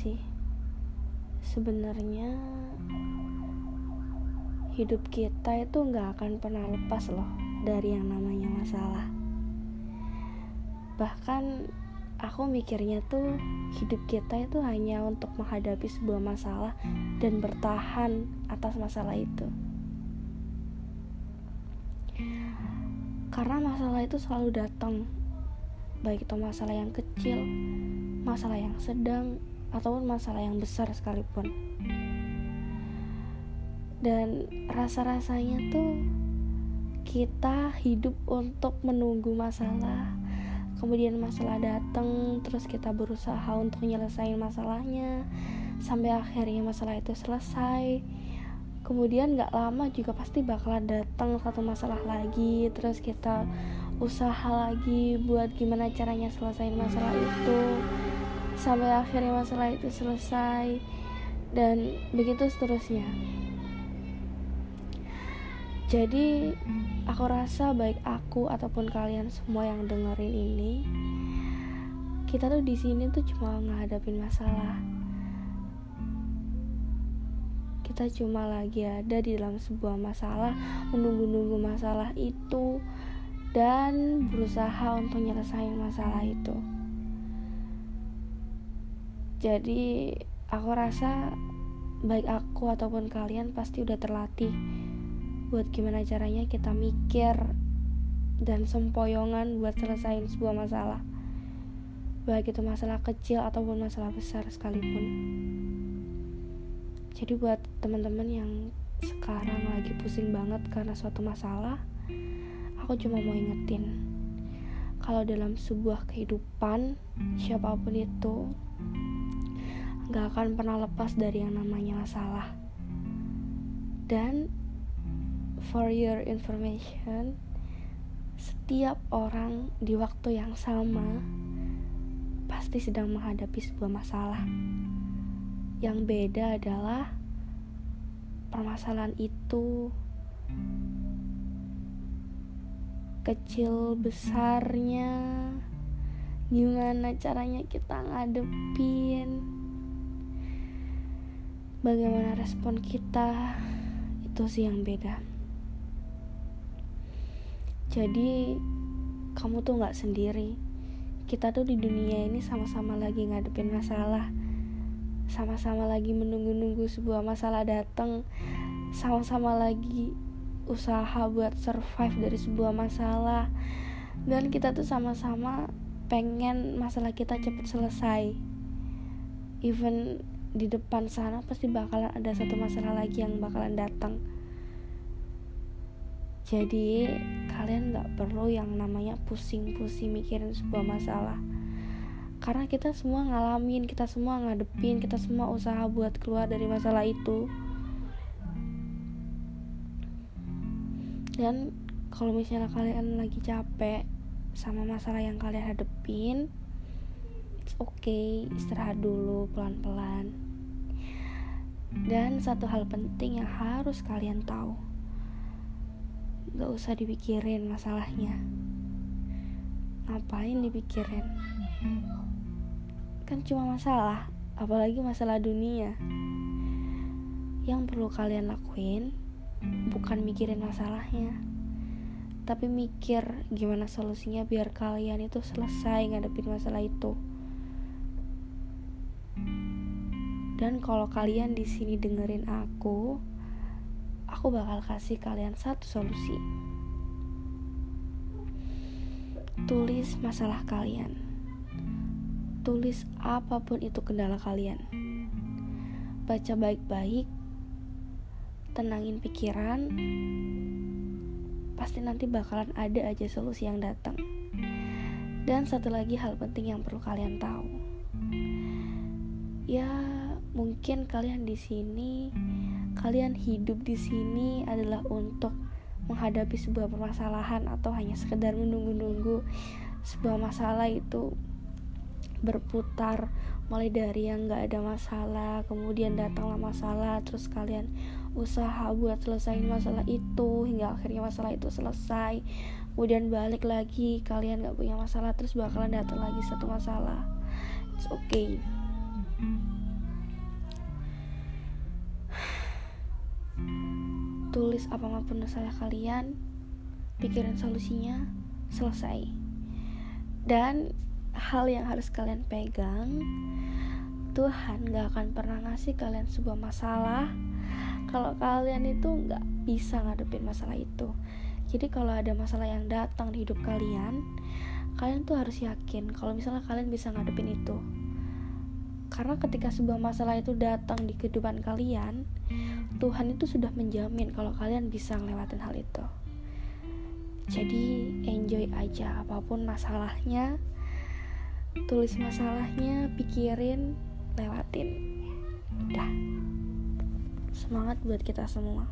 sih. Sebenarnya hidup kita itu nggak akan pernah lepas loh dari yang namanya masalah. Bahkan aku mikirnya tuh hidup kita itu hanya untuk menghadapi sebuah masalah dan bertahan atas masalah itu. Karena masalah itu selalu datang baik itu masalah yang kecil masalah yang sedang ataupun masalah yang besar sekalipun. Dan rasa-rasanya tuh kita hidup untuk menunggu masalah kemudian masalah datang terus kita berusaha untuk menyelesaikan masalahnya sampai akhirnya masalah itu selesai. Kemudian gak lama juga pasti bakalan datang satu masalah lagi terus kita usaha lagi buat gimana caranya selesaiin masalah itu sampai akhirnya masalah itu selesai dan begitu seterusnya jadi aku rasa baik aku ataupun kalian semua yang dengerin ini kita tuh di sini tuh cuma ngadapin masalah kita cuma lagi ada di dalam sebuah masalah menunggu-nunggu masalah itu dan berusaha untuk menyelesaikan masalah itu. Jadi, aku rasa baik aku ataupun kalian pasti udah terlatih buat gimana caranya kita mikir dan sempoyongan buat selesaiin sebuah masalah. Baik itu masalah kecil ataupun masalah besar sekalipun. Jadi buat teman-teman yang sekarang lagi pusing banget karena suatu masalah, aku cuma mau ingetin kalau dalam sebuah kehidupan siapa pun itu gak akan pernah lepas dari yang namanya masalah. Dan for your information setiap orang di waktu yang sama pasti sedang menghadapi sebuah masalah. Yang beda adalah permasalahan itu kecil besarnya. Gimana caranya kita ngadepin? Bagaimana respon kita? Itu sih yang beda. Jadi kamu tuh nggak sendiri. Kita tuh di dunia ini sama-sama lagi ngadepin masalah. Sama-sama lagi menunggu-nunggu sebuah masalah datang. Sama-sama lagi usaha buat survive dari sebuah masalah. Dan kita tuh sama-sama pengen masalah kita cepet selesai. Even di depan sana pasti bakalan ada satu masalah lagi yang bakalan datang. Jadi kalian gak perlu yang namanya pusing-pusing mikirin sebuah masalah. Karena kita semua ngalamin kita semua ngadepin kita semua usaha buat keluar dari masalah itu dan kalau misalnya kalian lagi capek sama masalah yang kalian hadepin it's okay istirahat dulu pelan-pelan. Dan satu hal penting yang harus kalian tahu gak usah dipikirin masalahnya. Ngapain dipikirin? Kan cuma masalah apalagi masalah dunia. Yang perlu kalian lakuin bukan mikirin masalahnya. Tapi mikir gimana solusinya biar kalian itu selesai ngadepin masalah itu. Dan kalau kalian di sini dengerin aku aku bakal kasih kalian satu solusi. Tulis masalah kalian. Tulis apa pun itu kendala kalian. Baca baik-baik tenangin pikiran pasti nanti bakalan ada aja solusi yang datang. Dan satu lagi hal penting yang perlu kalian tahu. Ya mungkin kalian di sini kalian hidup di sini adalah untuk menghadapi sebuah permasalahan atau hanya sekedar menunggu-nunggu sebuah masalah itu berputar mulai dari yang gak ada masalah kemudian datanglah masalah terus kalian usaha buat selesaiin masalah itu hingga akhirnya masalah itu selesai. Kemudian balik lagi kalian gak punya masalah terus bakalan datang lagi satu masalah. It's okay. Tulis apa pun masalah kalian pikiran solusinya selesai. Dan hal yang harus kalian pegang Tuhan gak akan pernah ngasih kalian sebuah masalah kalau kalian itu nggak bisa ngadepin masalah itu. Jadi kalau ada masalah yang datang di hidup kalian kalian tuh harus yakin kalau misalnya kalian bisa ngadepin itu. Karena ketika sebuah masalah itu datang di kehidupan kalian Tuhan itu sudah menjamin kalau kalian bisa ngelewatin hal itu. Jadi enjoy aja apa pun masalahnya tulis masalahnya pikirin lewatin. Udah semangat buat kita semua